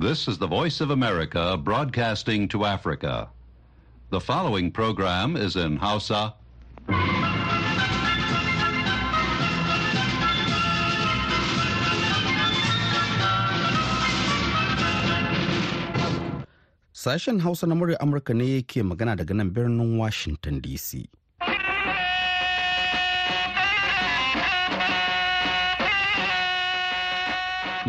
This is the Voice of America broadcasting to Africa. The following program is in Hausa. Sashen Hausa na murya Amurka ne ke magana daga nan birnin Washington DC.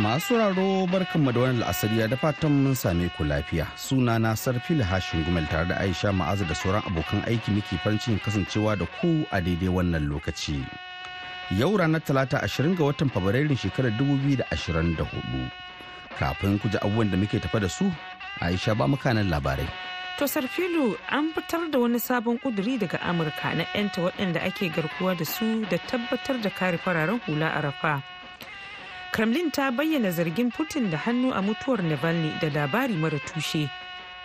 Masu raro barkanmu da wani la'asariya da fatan mun same ku lafiya. Suna na Sarfili Hashin Gumel tare da Aisha Ma'azu da sauran abokan aiki muke farin cikin kasancewa da ku a daidai wannan lokaci. Yau ranar Talata ashirin ga watan Fabrairun shekarar 2024. Kafin ku ji abubuwan da muke tafa da su, Aisha ba makanan labarai. To Sarfilu an fitar da wani sabon kuduri daga Amurka na 'yanta waɗanda ake garkuwa da su da tabbatar da kare fararen hula a rafa. Kremlin ta bayyana zargin Putin da hannu a mutuwar Navalny da labari mara tushe.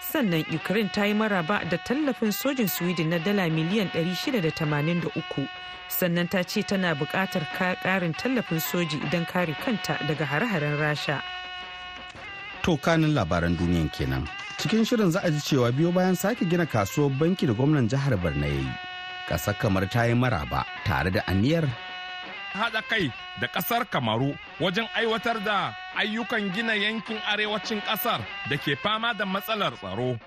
Sannan Ukraine ta yi maraba da tallafin sojin Sweden na dala miliyan 683. Sannan ta ce tana buƙatar ƙarin tallafin soji idan kare kanta daga hare-haren Rasha. To kanin labaran duniyan kenan. Cikin shirin za a ji cewa biyo bayan sake gina kasuwar banki da gwamnan jihar Borno ya yi. Ƙasar kamar ta yi maraba tare da aniyar haɗa kai da ƙasar kamaru wajen aiwatar da ayyukan gina yankin arewacin ƙasar da ke fama da matsalar tsaro.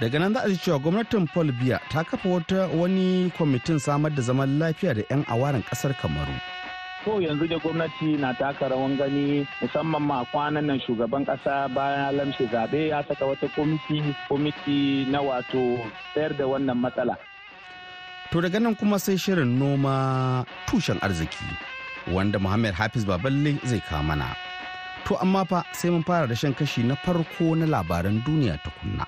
Daga nan za a ji cewa gwamnatin Paul Biya ta kafa wata wani kwamitin samar da zaman lafiya da 'yan awaren ƙasar kamaru. To yanzu da gwamnati na taka rawan gani musamman ma kwanan nan shugaban kasa bayan lamshe zaɓe ya saka wata kwamiti na wato tsayar da wannan matsala. To daga nan kuma sai shirin noma tushen arziki wanda Muhammad Hafiz Baballe zai kawo mana. To amma fa sai mun fara da shan kashi na farko na labaran duniya tukunna.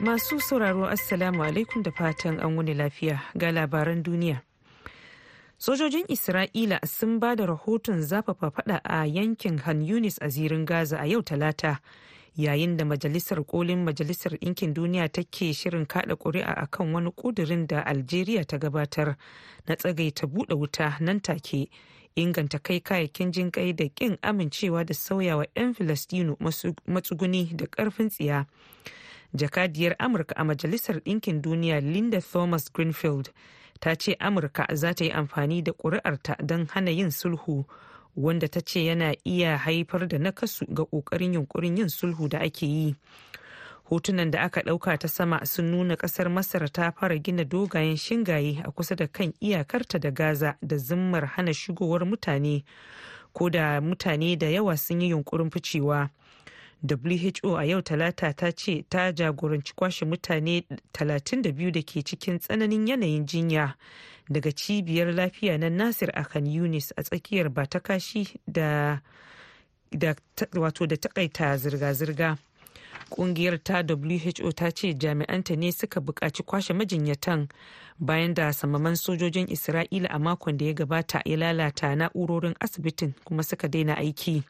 Masu sauraro Assalamu alaikum da fatan an wuni lafiya ga labaran duniya. Sojojin Isra'ila sun ba da rahoton zafafa fada a yankin Han Yunis a zirin Gaza a yau talata yayin da Majalisar Kolin Majalisar Ɗinkin Duniya take shirin kada ƙuri'a akan wani ƙudurin da Algeria ta gabatar na tsagaita buɗe wuta nan take inganta kai kayayyakin jin kai da ƙin amincewa da sauyawa 'yan Filistinu matsuguni da ƙarfin tsiya. jakadiyar amurka a majalisar ɗinkin duniya linda thomas greenfield ta ce amurka za ta yi amfani da ƙuri'arta don hana yin sulhu wanda ta ce yana iya haifar da nakasu ga ƙoƙarin yunkurin yin sulhu da ake yi hotunan da aka ɗauka ta sama sun nuna ƙasar masar ta fara gina dogayen shingaye a kusa da kan iyakarta da gaza da zimmar hana shigowar mutane ko da mutane da yawa sun yi yunkurin ficewa. Who a yau talata ta ce ta jagoranci kwashe mutane 32 da ke cikin tsananin yanayin jinya daga cibiyar lafiya na nasir a kan yunis a tsakiyar ba ta kashi da wato da takaita zirga-zirga ƙungiyar ta who ta ce jami'anta ne suka buƙaci kwashe majinyatan bayan da samaman sojojin isra'ila a makon da ya gabata ya lalata na'urorin asibitin kuma suka daina aiki.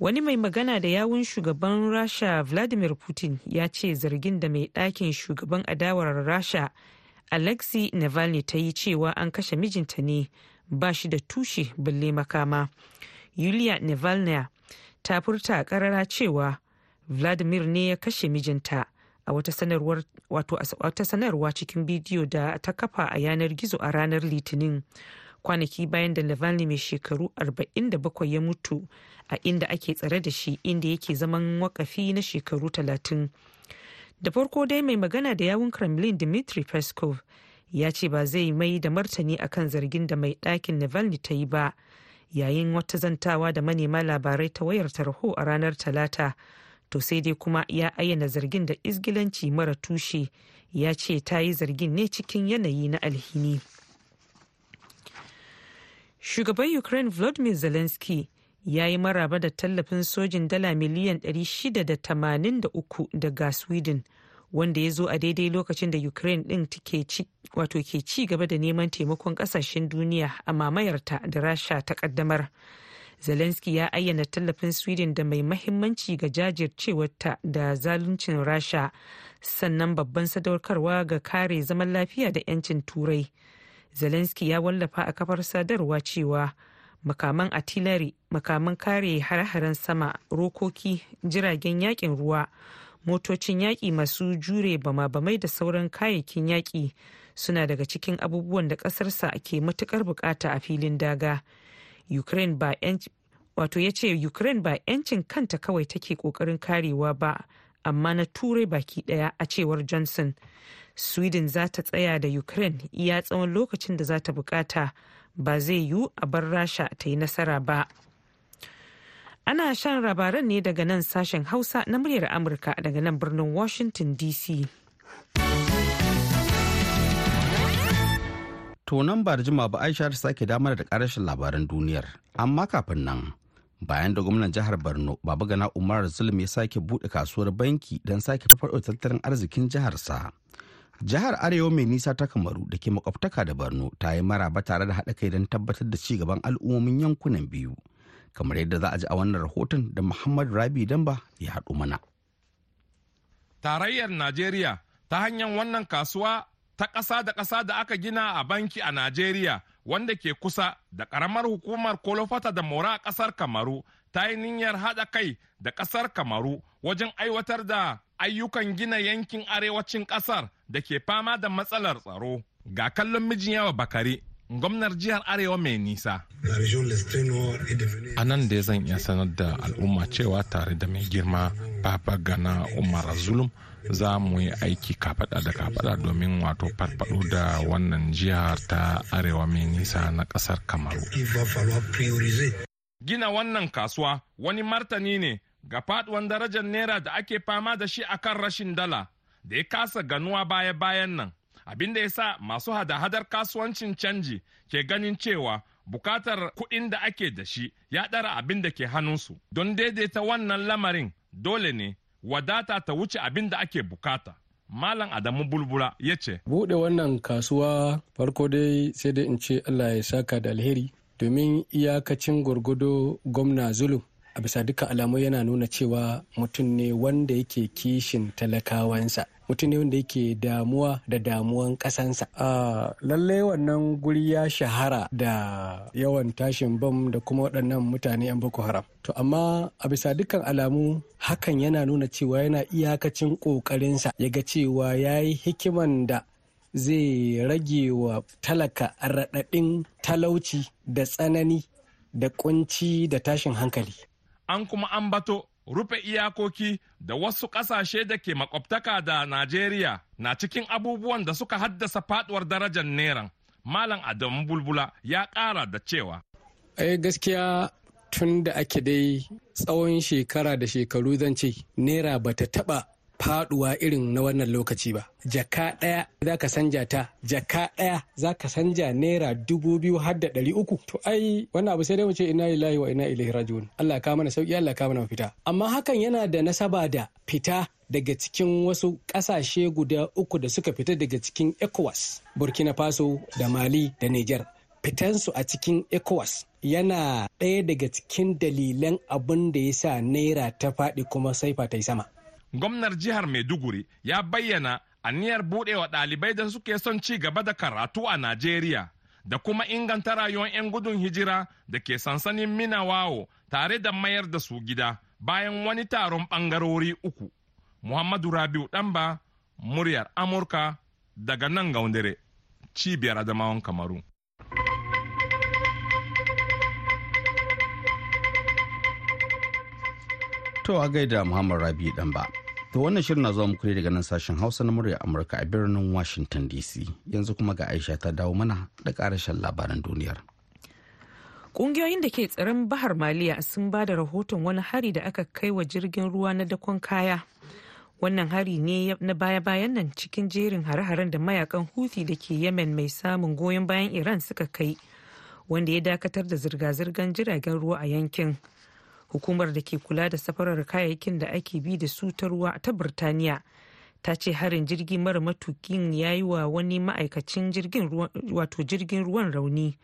Wani mai magana da yawun shugaban rasha vladimir putin ya ce zargin da mai ɗakin shugaban adawar rasha alexei navalny ta yi cewa an kashe mijinta ne ba shi da tushe balle makama. Yulia navalny ta furta karara cewa vladimir ne ya kashe mijinta a wata sanarwa cikin bidiyo da ta kafa a yanar gizo a ranar litinin. Kwanaki bayan da Navalny mai shekaru 47 ya mutu a inda ake tsare da shi inda yake zaman wakafi na shekaru 30. Da farko dai mai magana da yawun Kremlin Dmitry Peskov ya ce ba zai mai da martani akan zargin da mai ɗakin Navalny ta yi ba yayin wata zantawa da manema labarai ta wayar tarho a ranar Talata. To sai dai kuma ya ayyana zargin da izgilanci mara tushe ya ce ta yi zargin ne cikin yanayi na alhini. Shugaban ukraine volodymyr zelensky ya yi maraba da tallafin sojin dala miliyan 683 daga sweden wanda ya zo a daidai lokacin da ukraine din wato ke ci gaba da neman taimakon ƙasashen duniya a mamayarta da rasha ta kaddamar zelensky ya ayyana tallafin sweden da mai mahimmanci ga jajircewarta da zaluncin rasha sannan babban sadaukarwa ga kare zaman lafiya da 'yancin turai. Zelensky ya wallafa a kafar sadarwa cewa makaman artillery makaman kare hare-haren sama rokoki jiragen yaƙin ruwa motocin yaƙi masu jure bama-bamai da sauran kayayyakin yaƙi suna daga cikin abubuwan da ƙasarsa ke matuƙar buƙata a filin daga. Ukraine ba wato ya ce ukraine ba 'yancin kanta kawai take ƙoƙarin karewa ba amma na turai baki ɗaya a cewar johnson. Sweden za ta tsaya da ukraine iya tsawon lokacin da za ta buƙata ba zai yiwu a bar rasha ta yi nasara ba ana shan labaran ne daga nan sashen hausa na muryar amurka daga nan birnin washington dc To nan ba da jima ba Aisha ta sake damar da karashin labaran duniyar. Amma kafin nan, bayan da gwamnan jihar Borno Baba Gana Umar Zulum ya sake buɗe kasuwar banki don sake farfaɗo tattalin arzikin jiharsa. Jihar Arewa mai nisa ta Kamaru da ke makwabtaka da Borno ta yi maraba tare da haɗa kai don tabbatar da ci gaban al'ummomin yankunan biyu. Kamar yadda za a ji a wannan rahoton da Muhammad Rabi Damba ya haɗu mana. Tarayyar Najeriya ta hanyar wannan kasuwa ta ƙasa da ƙasa da aka gina a banki a Najeriya wanda ke kusa da ƙaramar hukumar Kolofata da Mora a ƙasar Kamaru ta yi niyyar haɗa kai da ƙasar Kamaru wajen aiwatar da ayyukan gina yankin arewacin ƙasar da ke fama da matsalar tsaro. Ga kallon mijin yawa Bakari, gwamnar jihar Arewa mai nisa. A nan da zan iya sanar da al'umma cewa tare da mai girma Baba Gana Umar Zulum za mu yi aiki kafada da kafada domin wato farfado da wannan jihar ta arewa mai nisa na ƙasar kamaru gina wannan kasuwa wani martani ne ga faduwan darajar naira da ake fama da shi akan rashin dala da ya kasa ganuwa baya-bayan nan abin da ya sa masu hada-hadar kasuwancin canji ke ganin cewa buƙatar kuɗin da ake da shi ya ɗara abin da ke hannunsu don daidaita wannan lamarin dole ne wadata ta wuce abin da ake buƙata. Malam Adamu Bulbula ya ce. Buɗe wannan kasuwa farko dai sai dai in ce Allah ya saka da alheri domin iyakacin gwargwado gwamna zulum a bisa duka alamu yana nuna cewa mutum ne wanda yake kishin talakawansa. Mutum ne wanda yake damuwa da damuwan kasansa a lalle wannan guri ya shahara da yawan tashin bam da kuma waɗannan mutane yan boko haram. To amma a bisa dukkan alamu hakan yana nuna cewa yana iyakacin ƙoƙarinsa. Ya ga cewa ya yi hikiman da zai rage wa talaka raɗaɗin talauci da tsanani da kunci da tashin hankali. An kuma ambato rufe iyakoki da wasu ƙasashe da ke makwabtaka da Najeriya na cikin abubuwan da suka haddasa faduwar darajar neran. Malam Adamu Bulbula ya ƙara da cewa. ai gaskiya tun da ake dai tsawon shekara da shekaru zan ce naira bata taba faɗuwa irin na wannan lokaci ba. Jaka ɗaya za ka sanja ta jaka ɗaya za ka sanja naira dubu biyu har da ɗari uku. To ai wannan abu sai dai mu ce ina lillahi wa ina ilaihi raji'un. Allah ka mana sauƙi Allah ka mana mafita. Amma hakan yana da nasaba da fita daga cikin wasu ƙasashe guda uku da suka fita daga cikin ECOWAS Burkina Faso da Mali da Niger. Fitansu a cikin ECOWAS yana ɗaya daga cikin dalilan abin da ya sa naira ta faɗi kuma saifa ta yi sama. Gwamnar jihar Maiduguri ya bayyana aniyar buɗewa ɗalibai da suke son ci gaba da karatu a Najeriya da kuma inganta rayuwar 'yan gudun hijira da ke sansanin Minawawo tare da mayar da su gida bayan wani taron ɓangarori uku. Muhammadu Rabiu Ɗanba, muryar Amurka daga nan gaundare, cibiyar Adamawan Kamaru. To a gaida Muhammad Rabi dan ba. To wannan shirin na zuwa muku ne daga nan sashen Hausa na murya Amurka a birnin Washington DC. Yanzu kuma ga Aisha ta dawo mana da karashen labaran duniyar. Ƙungiyoyin da ke tsaron Bahar Maliya sun ba da rahoton wani hari da aka kai wa jirgin ruwa na dakon kaya. Wannan hari ne na baya-bayan nan cikin jerin hare-haren da mayaƙan Houthi da ke Yemen mai samun goyon bayan Iran suka kai, wanda ya dakatar da zirga-zirgar jiragen ruwa a yankin. Hukumar da ke kula da safarar kayayyakin da ake bi da su ta ruwa ta birtaniya ta ce harin jirgi mara matukin ya yi wa wani ma'aikacin jirgin ruwan rauni.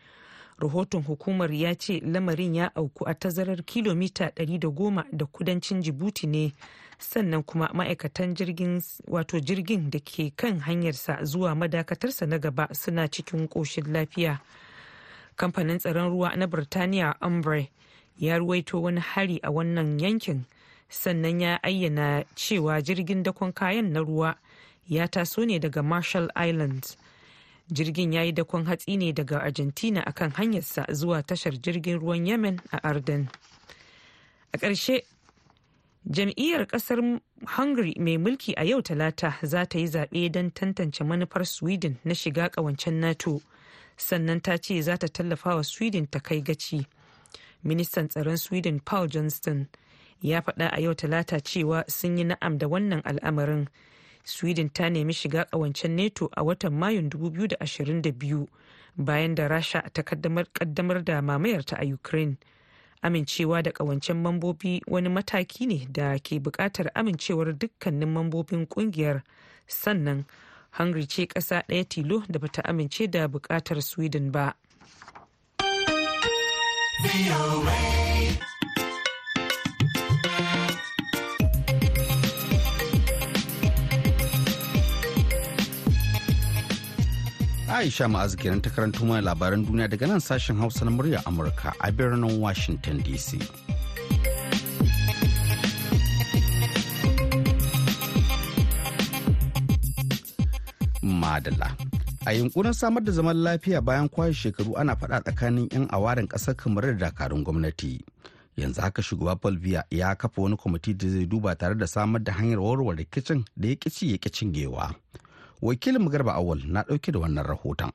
Rahoton hukumar ya ce lamarin ya auku a tazarar kilomita 110 da kudancin jibuti ne sannan kuma ma'aikatan jirgin wato jirgin da ke kan hanyarsa zuwa madakatarsa na gaba suna cikin ƙoshin lafiya. Kamfanin tsaron ruwa na birtaniya umbre ya ruwaito wani hari a wannan yankin. Sannan ya ayyana cewa jirgin dakon kayan na ruwa ya taso ne daga marshall islands. Jirgin ya yi dakon hatsi ne daga argentina akan hanyarsa zuwa tashar jirgin ruwan yemen a arden. A ƙarshe jam'iyyar ƙasar hungary mai mulki a yau talata za ta yi zaɓe don tantance manufar sweden na shiga ƙawancen nato. Sannan ta ce za ta tallafa wa sweden ta kai gaci. Ministan tsaron sweden paul johnston ya faɗa a yau talata cewa sun yi na'am da wannan al'amarin. Sweden ta nemi shiga ƙawancen nato a watan mayun 2022 bayan da rasha ta kaddamar da mamayarta a ukraine. Amincewa da ƙawancen mambobi wani mataki ne da ke buƙatar amincewar dukkanin mambobin ƙungiyar. Sannan hungary ce ƙasa ɗaya tilo da bata amince da buƙatar sweden ba. Aisha Ma'azu kenan ta karanto mana labaran duniya daga nan sashen Hausa na murya Amurka a birnin Washington DC. Madala. A yunkurin samar da zaman lafiya bayan kwashe shekaru ana faɗa tsakanin 'yan awarin ƙasar kamar da dakarun gwamnati. Yanzu haka shugaba Bolivia ya kafa wani kwamiti da zai duba tare da samar da hanyar warware rikicin da ya ƙici ya ƙi cingewa. wakilin garba awal na ɗauke da wannan rahoton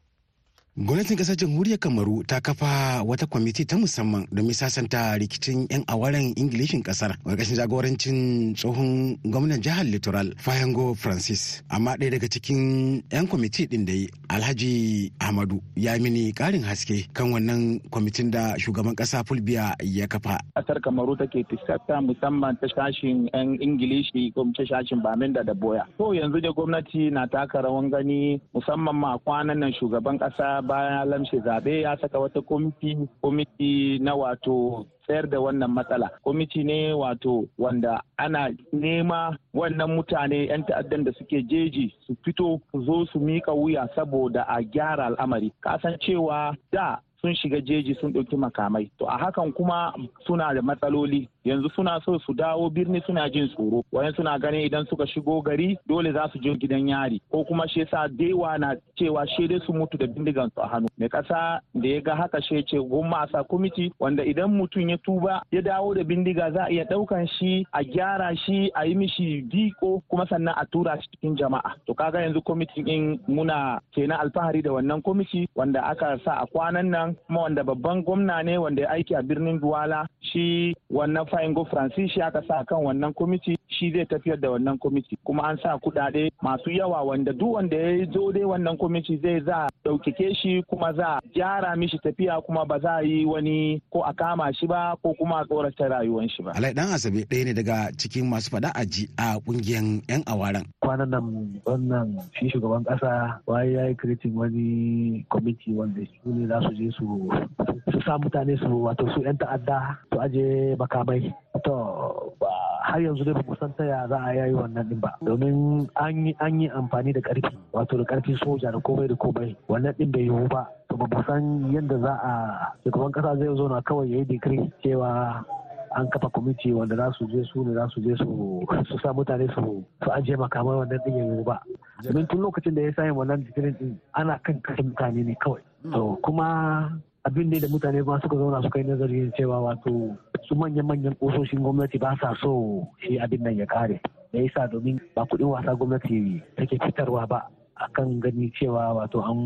Gwamnatin ƙasar jamhuriyar Kamaru ta kafa wata kwamiti ta musamman domin sasanta rikicin 'yan awaren Ingilishin ƙasar ƙarƙashin jagorancin tsohon gwamnan jihar Littoral Fayango Francis. Amma ɗaya daga cikin 'yan kwamiti ɗin da Alhaji Ahmadu ya mini ƙarin haske kan wannan kwamitin da shugaban ƙasa Fulbiya ya kafa. Ƙasar Kamaru take fuskanta musamman ta shashin 'yan Ingilishi ko ta shashin Baminda da Boya. To yanzu da gwamnati na taka rawan gani musamman ma kwanan nan shugaban ƙasa bayan lamshe zaɓe ya saka wata kwamiti kwamiti na wato tsayar da wannan matsala. Kwamiti ne wato wanda ana nema wannan mutane 'yan ta'addan da suke jeji su fito su zo su mika wuya saboda a gyara al'amari. Kasan cewa da sun shiga jeji sun ɗauki makamai. To a hakan kuma suna da matsaloli. Yanzu suna so su dawo birni suna jin tsoro. Wayan suna ganin idan suka shigo gari dole za su je gidan yari. Ko kuma shi yasa dewa na cewa shi dai su mutu da bindigan su a hannu. Mai kasa da ya ga haka shi ce goma a sa kwamiti wanda idan mutum ya tuba ya dawo da bindiga za a iya ɗaukan shi a gyara shi a yi mishi diko kuma sannan a tura shi cikin jama'a. To kaga yanzu kwamitin in muna kenan alfahari da wannan kwamiti wanda aka sa a kwanan nan kuma wanda babban gwamna ne wanda ya aiki a birnin Duwala shi wannan Faingo Francis shi aka sa kan wannan kwamiti. Shi zai tafiyar da wannan kwamiti kuma an sa kuɗaɗe masu yawa wanda duk wanda ya zo dai wannan kwamiti zai za ɗaukake shi kuma za gyara mishi tafiya kuma ba za a yi wani ko a kama shi ba ko kuma a tsorata rayuwar shi ba. Alai dan Asabe ɗaya ne daga cikin masu faɗa aji a ƙungiyar 'yan awaran. Kwanan nan wannan shi shugaban ƙasa waye ya yi kiritin wani kwamiti wanda su ne za su je su su sa mutane su wato su 'yan ta'adda su aje makamai. To har yanzu dai ba mu san taya za a yayi wannan din ba. Domin an yi an yi amfani da ƙarfi wato da ƙarfin soja da komai da komai. Wannan din bai yiwu ba. To ba san yadda za a shugaban kasa zai zo na kawai yayi digiri cewa an kafa kwamiti wanda za su je su ne za su je su sa mutane su su ajiye makamai wannan din yanzu ba. Domin tun lokacin da ya sayin wannan digirin din ana kan kashe mutane ne kawai. To kuma abin da mutane ba suka zauna suka yi nazari cewa wato su manyan-manyan ƙososhin gwamnati ba sa so shi abin nan ya kare da yasa? Domin ba kuɗin wasa gwamnati take fitarwa ba akan gani cewa wato an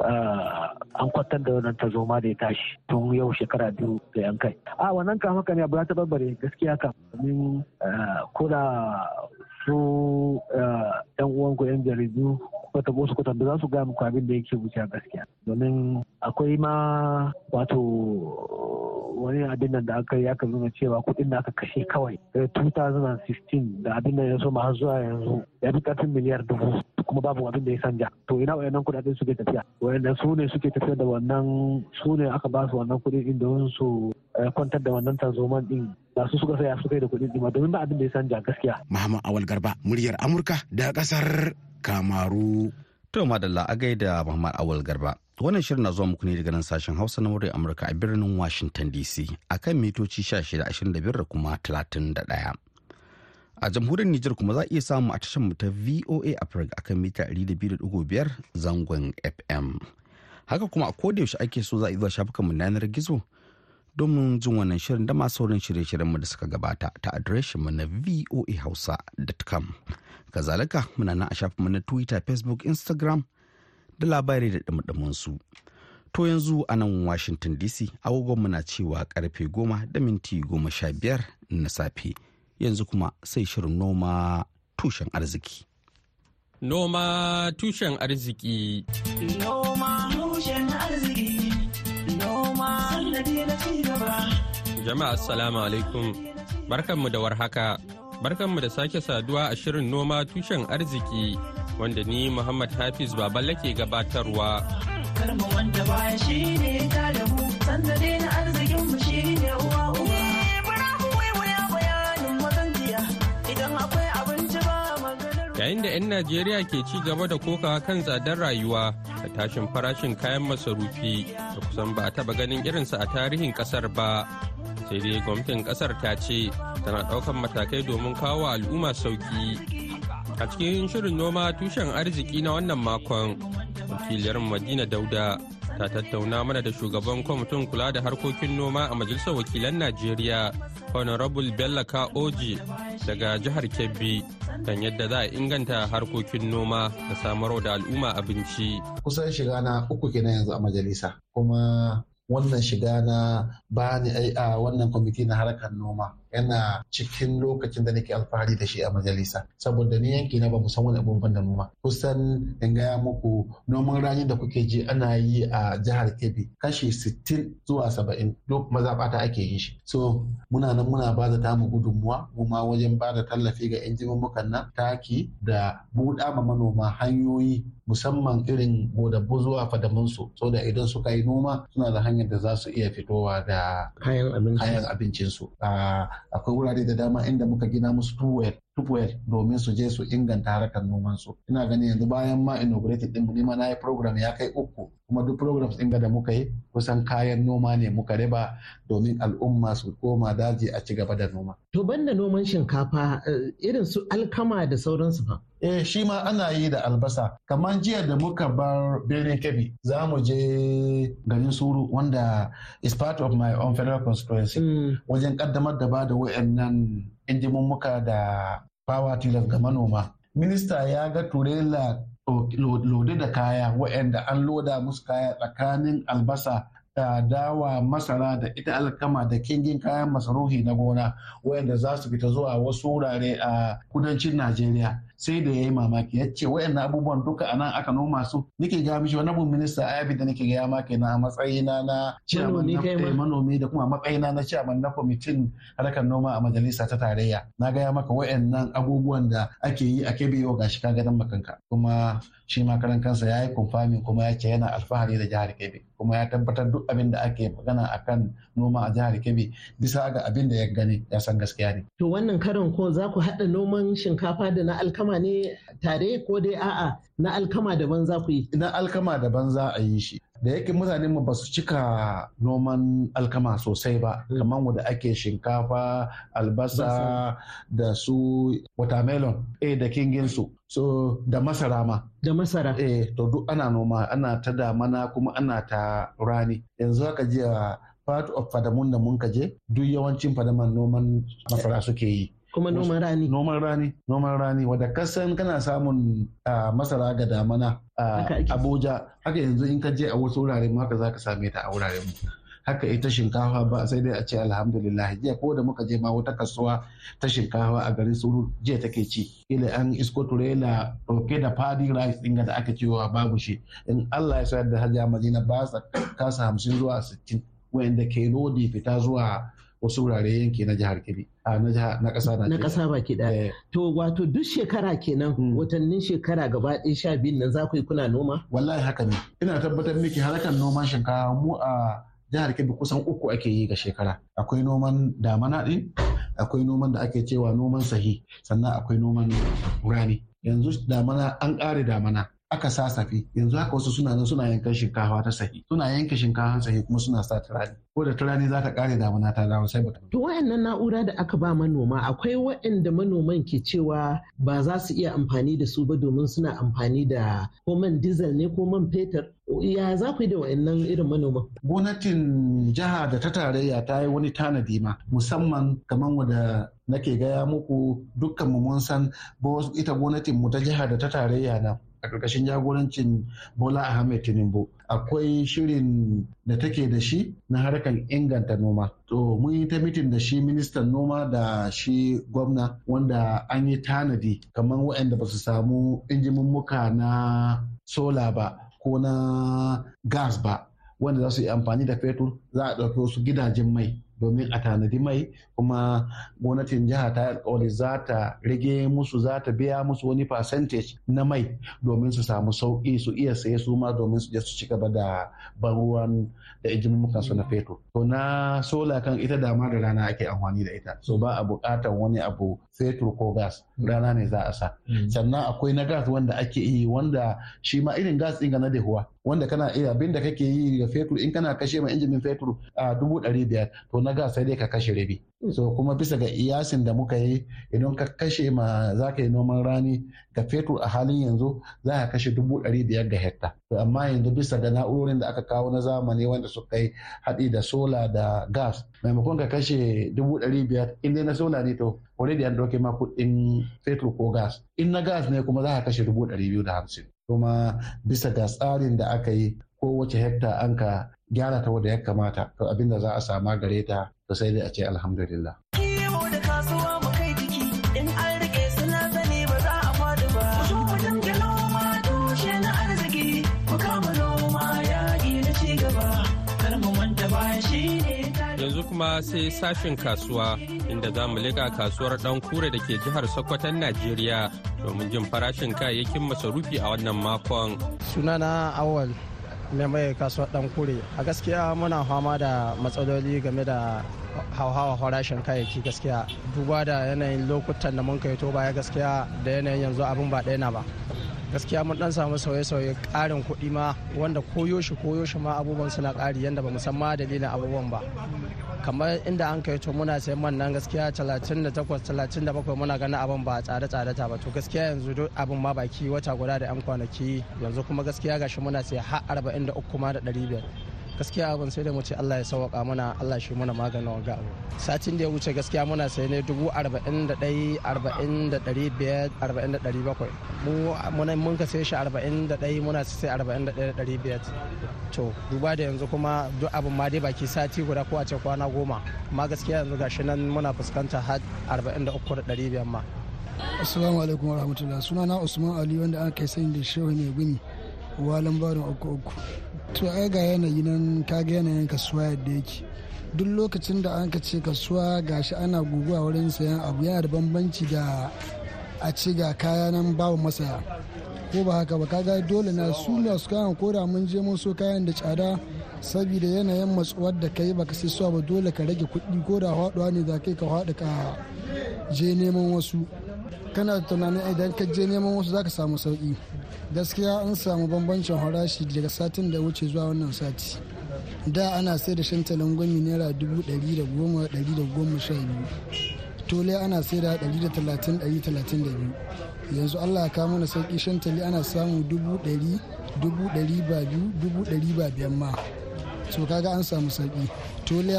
an kwatar da wannan tazoma da ya tashi tun yau shekara biyu da yan kai a wannan kan haka ne abu ya taɓarɓare gaskiya kan domin ko da su yan uwanku yan jaridu kuka tabo su kuka za su gaya muku abin da yake wuce gaskiya. Domin akwai ma wato wani abin da aka yi aka nuna cewa kuɗin da aka kashe kawai daga 2016 da abin da ya so ma zuwa yanzu. Ya fi ƙarfin miliyar dubu kuma babu abin da ya sanja to ina wayannan kuɗaɗen suke tafiya wayannan su ne suke tafiya da wannan su ne aka ba su wannan kuɗi din don su kwantar da wannan tarzoman din ba su suka saya suka yi da kuɗin din domin ba abin da ya sanja gaskiya Muhammad Awal Garba muryar Amurka da ƙasar Kamaru To madalla a gaida Muhammad Awal Garba. Wannan shirin na zuwa muku ne daga nan sashen Hausa na muryar Amurka a birnin Washington DC akan mitoci 1625 da kuma 31. A jamhuriyar Nijar kuma za a iya samu a tashar mu ta VOA Africa akan mita 200.5 zangon FM. Haka kuma a koda yaushe ake so za a iya shafukan mu na yanar gizo domin jin wannan shirin da masu sauran shirye-shiryen mu da suka gabata ta adireshin mu na voahausa.com. Kazalika muna nan a shafin mu na Twitter, Facebook, Instagram da labarai da dumadumin su. To yanzu a nan Washington DC agogon muna cewa ƙarfe goma da minti goma sha biyar na safe. Yanzu kuma sai shirin noma tushen arziki. Noma tushen arziki. Noma tushen arziki. Noma. Jama'a assalamu alaikum. Barkanmu da warhaka. Barkanmu da sake saduwa a shirin noma tushen arziki wanda ni Muhammad Hafiz Baballe ke gabatarwa. Karma wanda baya shi ne ta da mu, sannadi na arzikin mu shi ne uwa Yayin da 'yan Najeriya ke ci gaba da kokawa kan tsadar rayuwa da tashin farashin kayan masarufi da kusan ba a taba ganin irinsa a tarihin ƙasar ba. Sai dai gwamnatin ƙasar ta ce tana ɗaukan matakai domin kawo al'umma sauƙi. A cikin shirin noma tushen arziki na wannan makon, wakiliyar Madina Dauda ta tattauna mana da shugaban kwamitin kula da harkokin noma a Majalisar Wakilan Najeriya, Honorable Bello Oji daga jihar Kebbi. kan yadda za a inganta harkokin noma da samarwa da al'umma abinci. Kusan shiga na uku kenan yanzu a majalisa kuma wannan shiga na bani a wannan kwamiti na harkar noma yana cikin lokacin da nake alfahari da shi a majalisa. Saboda ni yanki na ba mu san wani abubuwan da noma. Kusan in gaya muku noman rani da kuke ji ana yi a jihar kebbi kashi 60 zuwa 70 duk mazaɓata ake yin shi. So muna nan muna ba da tamu gudunmuwa mu ma wajen ba da tallafi ga injimin nan taki da buɗa ma manoma hanyoyi musamman irin godabbu zuwa fadamansu so da idan suka yi noma suna da hanyar da za su iya fitowa da kayan abincinsu. Akwai wurare da dama inda muka gina musu tupwell domin su je su inganta harkar noman su ina ganin yanzu bayan ma inaugurated din mu ma na yi program ya kai uku. Kuma duk programs ɗin da muka yi kusan kayan noma ne muka riba domin al'umma su koma daji a ci gaba da noma. To banda noman shinkafa irin su alkama da sauransu fa? Eh shi ma ana yi da albasa. Kamar jiya da muka bar birnin kebbi za mu je garin suru wanda is part of my own federal constituency. Wajen kaddamar da ba da wayannan injimummuka da power tillers ga manoma. Minista ya ga turela lode da kaya waɗanda an loda musu kaya tsakanin albasa da dawa masara da ita alkama da kingin kayan masarufi na gona waɗanda za su fita zuwa wasu wurare a kudancin najeriya. Sai da ya yi mamaki. Ya ce waɗannan abubuwan duka a nan aka noma su. Nake ga mishi wani abu minista a yabi da nake gaya ma kenan a matsayina na ciyaman na manomi da kuma matsayina na ciyaman na kwamitin harkar noma a majalisa ta tarayya. Na gaya maka waɗannan abubuwan da ake yi a kebe yau gashi ka ganin makanka kuma shi ma karan kansa ya yi kumfamin kuma ya ce yana alfahari da jihar kebbi. Kuma ya tabbatar duk abin da ake magana akan noma a jihar kebbi bisa ga abin da ya gani ya san gaskiya ne. to wannan karin ko za ku haɗa noman shinkafa da na alkama? Ne tare ko dai a'a na alkama daban za ku yi. na alkama daban za a yi shi. Da yake mutane mu ba su cika noman alkama sosai ba kamar wanda ake shinkafa albasa da su watermelon eh da kinginsu so da masara ma. Da masara. Eh to duk ana noma ana ta damana kuma ana ta rani. Yanzu haka jiya part of fadamun da mun kaje duk yawancin fadaman noman masara suke yi. Kuma noman rani. Noman rani noman rani wadda kasan kana samun masara ga damana a abuja. Haka yanzu in ka je a wasu wurare ma haka zaka same ta a wuraren mu. Haka ita shinkafa ba sai dai a ce alhamdulillah. Jiya ko da muka je ma wata kasuwa ta shinkafa a garin suru jiya take ci. Ila an isko turela ɗauke da faɗi rice din da aka cewa babu shi. In Allah ya sayar da hajja madina ba sa kasa hamsin zuwa sittin wanda ke lodi fita zuwa wasu wurare yanki na jihar Kebbi a na jihar na ƙasa na ƙasa baki ɗaya. To wato duk shekara kenan watannin shekara gaba ɗaya sha biyun nan za ku yi kuna noma? Wallahi haka ne. Ina tabbatar miki harkar noman shinkafa mu a jihar Kebbi kusan uku ake yi ga shekara. Akwai noman damana ɗin, akwai noman da ake cewa noman sahi, sannan akwai noman rani. Yanzu damana an ƙare damana. Aka sasafe yanzu haka wasu suna nan suna yankan shinkafa ta sahi. Suna yanke shinkafa sahi kuma suna sa turani ko da turani za ta kare damuna ta dawo sai bata to wayannan na'ura da aka ba manoma akwai waɗanda manoman ke cewa ba za su iya amfani da su ba domin suna amfani da ko man diesel ne ko man fetur? Ya za ku yi da wayannan irin manoman? Gwamnatin jiha da ta tarayya ta yi wani tanadi ma musamman kamar wanda nake gaya muku dukkan mu mun san ita gwamnatin mu ta jiha da ta tarayya nan a ƙarƙashin jagorancin Bola Ahmed Tinubu. Akwai shirin da take da shi na harkar inganta noma. To mun yi ta mitin da shi ministan noma da shi gwamna wanda an yi tanadi kamar waɗanda ba su samu injimummuka na sola ba ko na gas ba wanda za su yi amfani da fetur za a ɗauki wasu gidajen mai domin a tanadi mai kuma gwamnatin jiha ta alkawari za ta rage musu za ta biya musu wani percentage na mai domin su samu sauƙi su iya saye su ma domin su je su ci gaba da ban ruwan da injimukan su na fetur. To na sola kan ita dama da rana ake amfani da ita. So ba a buƙatar wani abu fetur ko gas. Rana ne za a sa. Sannan akwai na gas wanda ake yi wanda shi ma irin gas ɗin na dahuwa wanda kana iya abin da kake yi da fetur in kana kashe ma injimin fetur a dubu ɗari biyar to na gas sai dai ka kashe rabi. So kuma bisa ga iyasin da muka yi idan ka kashe ma za ka yi noman rani ga fetur a halin yanzu za ka kashe dubu ɗari biyar ga hekta. To amma yanzu bisa ga na'urorin da aka kawo na zamani wanda suka yi haɗi da sola da gas maimakon ka kashe dubu ɗari biyar in dai na sola ne to already an ɗauke ma kuɗin fetur ko gas. In na gas ne kuma za ka kashe dubu ɗari biyu da hamsin. Kuma bisa ga tsarin da aka yi kowace hekta an ka gyara ta wadda ya kamata to abin da za a sama gare ta to sai dai a ce alhamdulillah. Yanzu kuma sai sashen kasuwa inda za mu leƙa kasuwar ɗan kure da ke jihar Sokoton Najeriya domin jin farashin kayayyakin masarufi a wannan makon. Sunana Awal mai mai kasuwar ɗan kure. A gaskiya muna fama da matsaloli game da hauhawa farashin kayayyaki gaskiya. Duba da yanayin lokutan da mun kai to baya gaskiya da yanayin yanzu abin ba ɗaya na ba. Gaskiya mun dan samu sauye-sauye ƙarin kuɗi ma wanda koyo shi koyo shi ma abubuwan suna ƙari yadda ba musamman dalilin abubuwan ba. Kamar inda an kai to muna sayan man nan gaskiya 38 37 muna ganin abin ba tsare tsare ta ba. To gaskiya yanzu duk abin ma baki wata guda da yan kwanaki yanzu kuma gaskiya gashi muna sai har 43 ma da 500 gaskiya abin sai da mu ce Allah ya sauwaka mana Allah shi muna maganin wanga abu. Satin da ya wuce gaskiya muna sai ne dubu arba'in da ɗai arba'in da ɗari biyar arba'in da ɗari bakwai. Mu muna mun ka sai shi arba'in da ɗai muna sai arba'in da ɗari biyar. To duba da yanzu kuma duk abin ma dai baki sati guda ko a ce kwana goma. Amma gaskiya yanzu gashi nan muna fuskanta har arba'in da uku da ɗari biyar ma. assalamu alaikum warahmatullahi sunana usman ali wanda aka kai sani da shehu mai gumi walan barin uku uku to ai ga yanayi nan kaga yanayin kasuwa yadda yake. Duk lokacin da an ka ce kasuwa gashi ana guguwa wurin sayan abu yana da bambanci da a ce ga kaya nan babu masaya. Ko ba haka ba kaga dole na su ne su kayan koda mun je mun so kayan da tsada saboda yanayin matsuwar da kai baka sai suwa ba dole ka rage kuɗi ko da haɗuwa ne za kai ka haɗu ka je neman wasu. Kana tunanin idan ka je neman wasu zaka samu sauƙi gaskiya an samu bambancin farashi daga satin da wuce zuwa wannan sati. Da ana sai da shantalin gwami naira dubu ɗari da goma ɗari da goma sha biyu. Tole ana sai da ɗari da talatin ɗari talatin da biyu. Yanzu allah kawo mana sauƙi shantali ana samu dubu ɗari dubu ɗari ba biyu dubu ɗari ba biyan ma. So kaga an samu sauƙi tole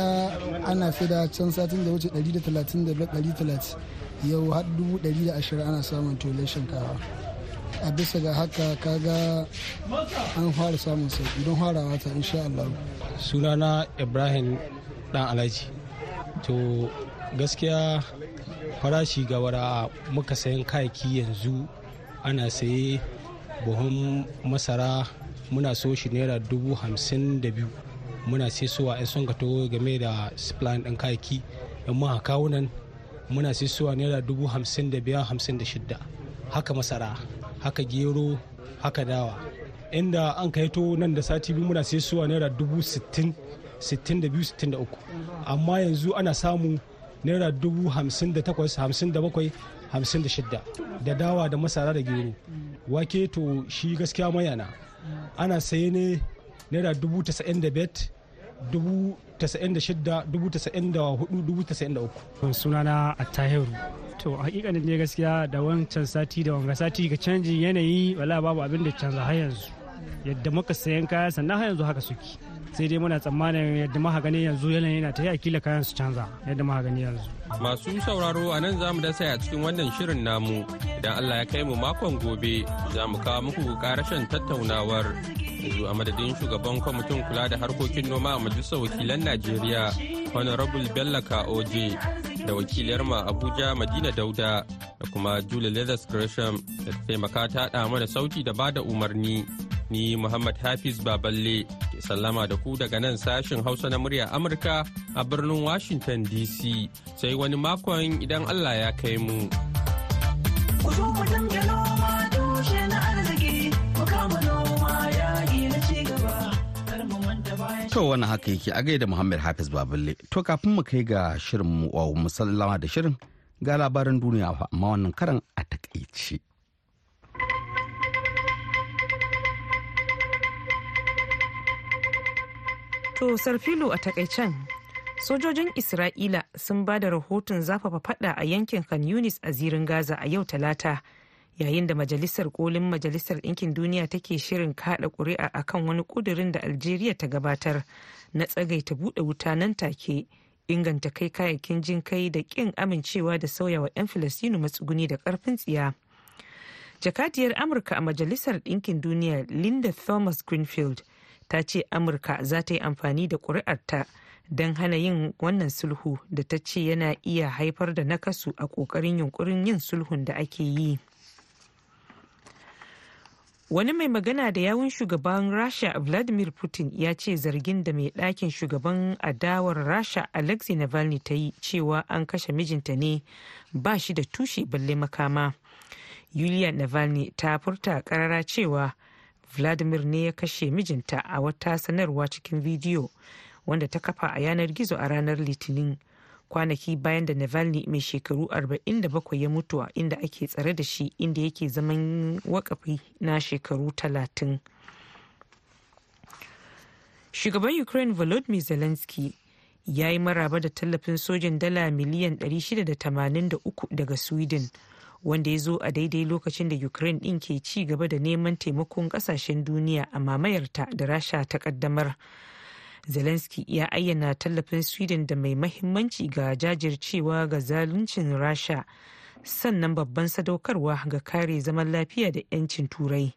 ana sai da can satin da wuce ɗari da talatin da ɗari talatin. Yau har dubu ɗari da ashirin ana samun tole shinkafa. A bisa ga haka kaga an fara samun sauƙi don farawa ta insha Allah. sunana ibrahim dan alhaji. To gaskiya farashi ga wara muka sayan kayaki yanzu ana saye buhun masara muna so shi naira dubu hamsin da biyu. Muna sesuwa in sun gato game da supply ɗin kayaki in muka kawo nan muna sesuwa naira dubu hamsin da biyar hamsin da shidda. Haka masara. Haka gero haka dawa. Inda an kai to nan da sati biyu muna sesuwa naira dubu sittin sittin da biyu sittin da uku. Amma yanzu ana samu naira dubu hamsin da takwas hamsin da bakwai hamsin da shidda. Da dawa da masara da gero. Wake to shi gaskiya mayana ana saye ne naira dubu tasa'in da bet dubu tasa'in da shidda dubu tasa'in da huɗu dubu tasa'in da uku. Sunana attahiru. To hakikanin ne gaskiya da wancan sati da wanga sati ga canjin yanayi wala babu abin da canza har yanzu. Yadda muka sayan kaya sannan har yanzu haka suke. Sai dai muna tsammanin yadda muka gani yanzu yanayi na ta yi kila kayan su canza yadda muka gani yanzu. Masu sauraro a nan za mu dasa a cikin wannan shirin namu. Idan Allah ya kai mu makon gobe za mu kawo muku karashen tattaunawar. Yanzu a madadin shugaban kwamitin kula da harkokin noma a majalisar wakilan Najeriya Honorable Bello Kaoje da wakiliyar ma Abuja Madina Dauda da kuma Julie Leathers Gresham da ta taimaka ta mana sauti da ba da umarni ni Muhammad Hafiz Baballe ke sallama da ku daga nan sashin Hausa na murya Amurka a birnin Washington DC sai wani makon idan Allah ya kai mu. To wani haka yake a gaida Muhammad Hafiz Baballe. To kafin mu kai ga shirin mu musallama da shirin ga labaran duniya amma wannan karan a taƙaice. To Sarfilu a takaicen sojojin Isra'ila sun ba da rahoton zafafa fada a yankin Khan Yunis a zirin Gaza a yau talata yayin da majalisar kolin majalisar ɗinkin duniya take shirin kaɗa ƙuri'a akan wani ƙudurin da Algeria ta gabatar na tsagaita buɗe wuta nan take inganta kai kayayyakin jin kai da ƙin amincewa da sauyawa 'yan Filistinu matsuguni da ƙarfin tsiya. Jakadiyar Amurka a majalisar ɗinkin duniya Linda Thomas Greenfield ta ce amurka za ta yi amfani da ƙuri'arta don hana yin wannan sulhu da ta ce yana iya haifar da nakasu a ƙoƙarin yunkurin yin sulhun da ake yi wani mai magana da yawun shugaban rasha vladimir putin ya ce zargin da mai ɗakin shugaban adawar rasha alexei navalny ta yi cewa an kashe mijinta ne ba shi da tushe balle makama. Yulia navalny ta furta karara cewa vladimir ne ya kashe mijinta a wata sanarwa cikin bidiyo wanda ta kafa a yanar gizo a ranar litinin. Kwanaki bayan da navalny mai shekaru 47 ya mutu a inda ake tsare da shi inda yake zaman wakafi na shekaru 30 shugaban ukraine volodymyr zelensky ya yi maraba da tallafin sojin dala miliyan 683 daga sweden wanda ya zo a daidai lokacin da ukraine din ke ci gaba da neman taimakon ƙasashen duniya a mamayarta da rasha ta kaddamar zelensky ya ayyana tallafin sweden da mai mahimmanci ga jajircewa ga zaluncin rasha sannan babban sadaukarwa ga kare zaman lafiya da 'yancin turai.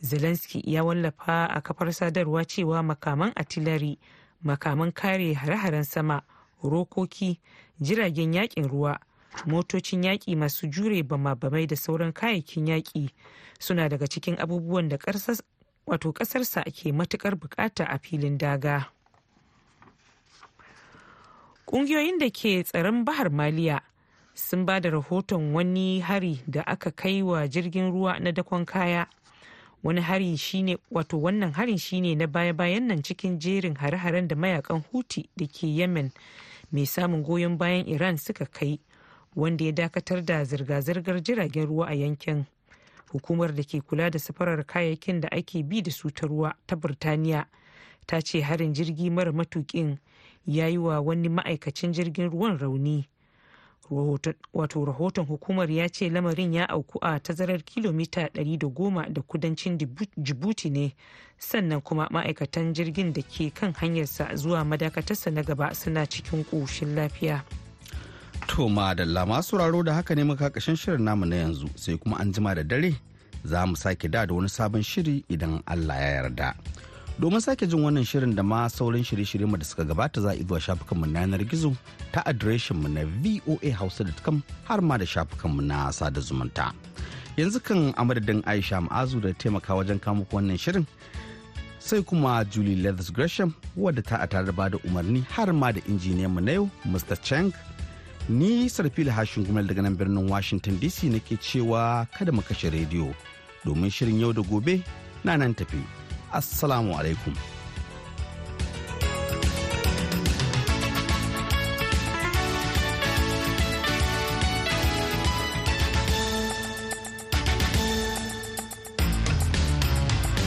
Zelensky ya wallafa a kafar sadarwa cewa makaman artillery makaman kare hare-haren sama rokoki jiragen yaƙin ruwa motocin yaƙi masu jure bama-bamai da sauran kayayyakin yaƙi suna daga cikin abubuwan da wato ƙasarsa ke matuƙar buƙata a filin daga. Ƙungiyoyin da ke tsaron bahar maliya sun ba da rahoton wani hari da aka kai wa jirgin ruwa na dakon kaya. Wani hari shine wato wannan harin shine na baya-bayan nan cikin jerin hare-haren da mayaƙan huti da ke yemen mai samun goyon bayan iran suka kai wanda ya dakatar da zirga-zirgar jiragen ruwa a yankin. Hukumar da ke kula da safarar kayayyakin da ake bi da su ta ruwa ta birtaniya ta ce harin jirgi mara matukin ya yi wa wani ma'aikacin jirgin ruwan rauni wato rahoton hukumar ya ce lamarin ya auku a tazarar kilomita 110 da kudancin jibuti ne sannan kuma ma'aikatan jirgin da ke kan hanyarsa zuwa madakatarsa na gaba suna cikin ƙoshin lafiya. To madalla masu raro da haka ne muka kashin shirin namu na yanzu sai kuma an jima da dare za mu sake da da wani sabon shiri idan Allah ya yarda. Domin sake jin wannan shirin da ma sauran shirye-shirye mu da suka gabata za a zuwa shafukanmu na yanar gizo ta adireshin mu na voahausa.com har ma da shafukanmu na sada zumunta. Yanzu kan amadadin Aisha Ma'azu da taimaka wajen kamuku wannan shirin sai kuma julie leathers gresham wadda ta a tare da umarni har ma da injiniyan mu na yau mr chang ni sarfila hashin gumel daga nan birnin washington dc nake cewa kada mu kashe rediyo. Domin shirin yau da gobe na nan tafi. Assalamu alaikum.